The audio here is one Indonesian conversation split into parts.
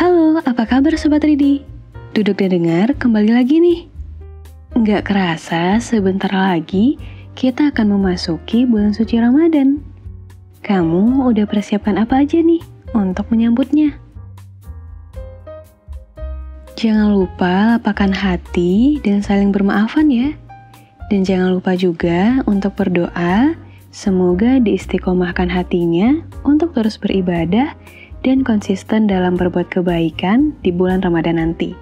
Halo, apa kabar Sobat Ridi? Duduk dan dengar kembali lagi nih. Nggak kerasa sebentar lagi kita akan memasuki bulan suci Ramadan. Kamu udah persiapkan apa aja nih untuk menyambutnya? Jangan lupa lapangkan hati dan saling bermaafan ya. Dan jangan lupa juga untuk berdoa Semoga diistiqomahkan hatinya untuk terus beribadah dan konsisten dalam berbuat kebaikan di bulan Ramadan nanti.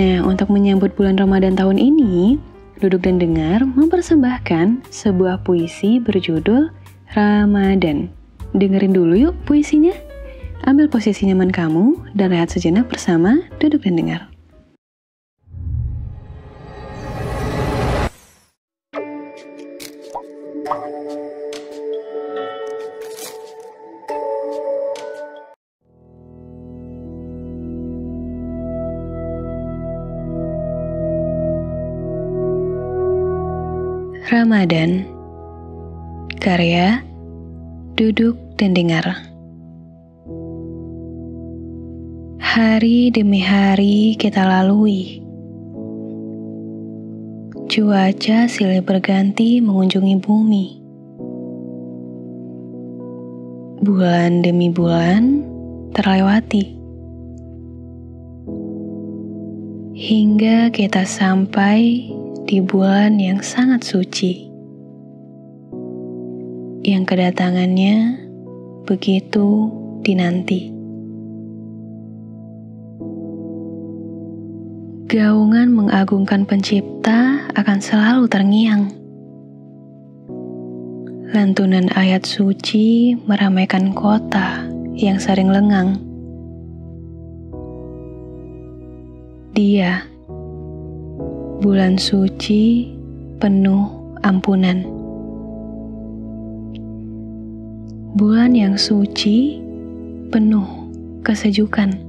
Nah, untuk menyambut bulan Ramadan tahun ini, Duduk dan Dengar mempersembahkan sebuah puisi berjudul Ramadan. Dengerin dulu yuk puisinya. Ambil posisi nyaman kamu dan rehat sejenak bersama Duduk dan Dengar. Ramadan. Karya Duduk dan Dengar. Hari demi hari kita lalui. Cuaca silih berganti mengunjungi bumi. Bulan demi bulan terlewati. Hingga kita sampai di bulan yang sangat suci, yang kedatangannya begitu dinanti. Gaungan mengagungkan Pencipta akan selalu terngiang. Lantunan ayat suci meramaikan kota yang sering lengang. Dia bulan suci penuh ampunan. Bulan yang suci penuh kesejukan.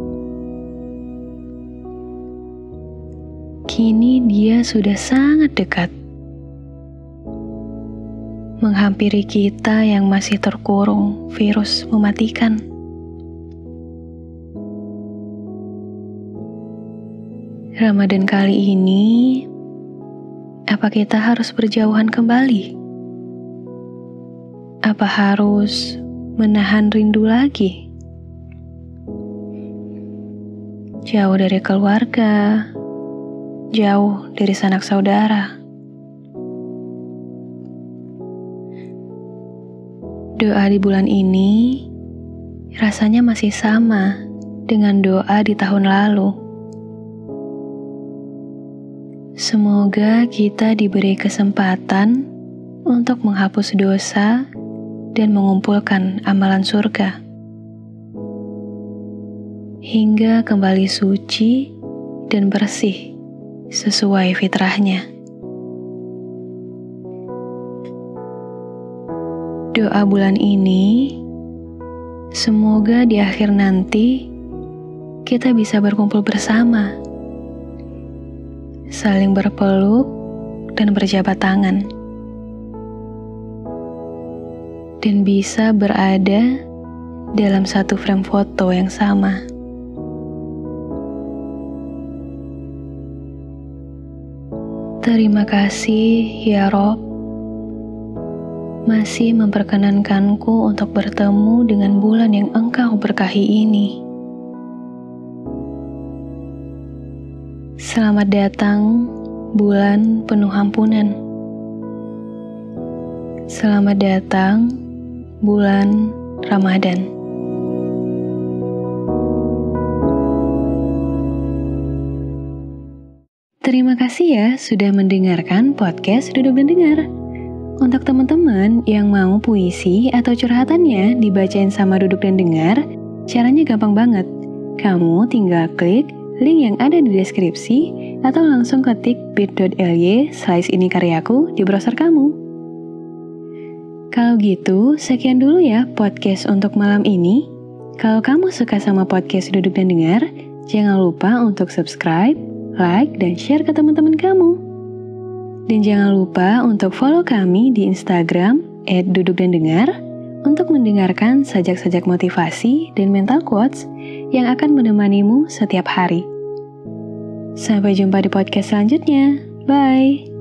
Kini dia sudah sangat dekat. Menghampiri kita yang masih terkurung virus mematikan. Ramadan kali ini, apa kita harus berjauhan kembali? Apa harus menahan rindu lagi? Jauh dari keluarga, jauh dari sanak saudara. Doa di bulan ini rasanya masih sama dengan doa di tahun lalu. Semoga kita diberi kesempatan untuk menghapus dosa dan mengumpulkan amalan surga, hingga kembali suci dan bersih sesuai fitrahnya. Doa bulan ini semoga di akhir nanti kita bisa berkumpul bersama saling berpeluk dan berjabat tangan, dan bisa berada dalam satu frame foto yang sama. Terima kasih ya Rob, masih memperkenankanku untuk bertemu dengan bulan yang Engkau berkahi ini. Selamat datang bulan penuh ampunan. Selamat datang bulan Ramadan. Terima kasih ya sudah mendengarkan podcast Duduk dan Dengar. Untuk teman-teman yang mau puisi atau curhatannya dibacain sama Duduk dan Dengar, caranya gampang banget. Kamu tinggal klik link yang ada di deskripsi atau langsung ketik bit.ly slice ini karyaku di browser kamu. Kalau gitu, sekian dulu ya podcast untuk malam ini. Kalau kamu suka sama podcast Duduk dan Dengar, jangan lupa untuk subscribe, like, dan share ke teman-teman kamu. Dan jangan lupa untuk follow kami di Instagram @duduk dan dengar untuk mendengarkan sajak-sajak motivasi dan mental quotes yang akan menemanimu setiap hari. Sampai jumpa di podcast selanjutnya. Bye.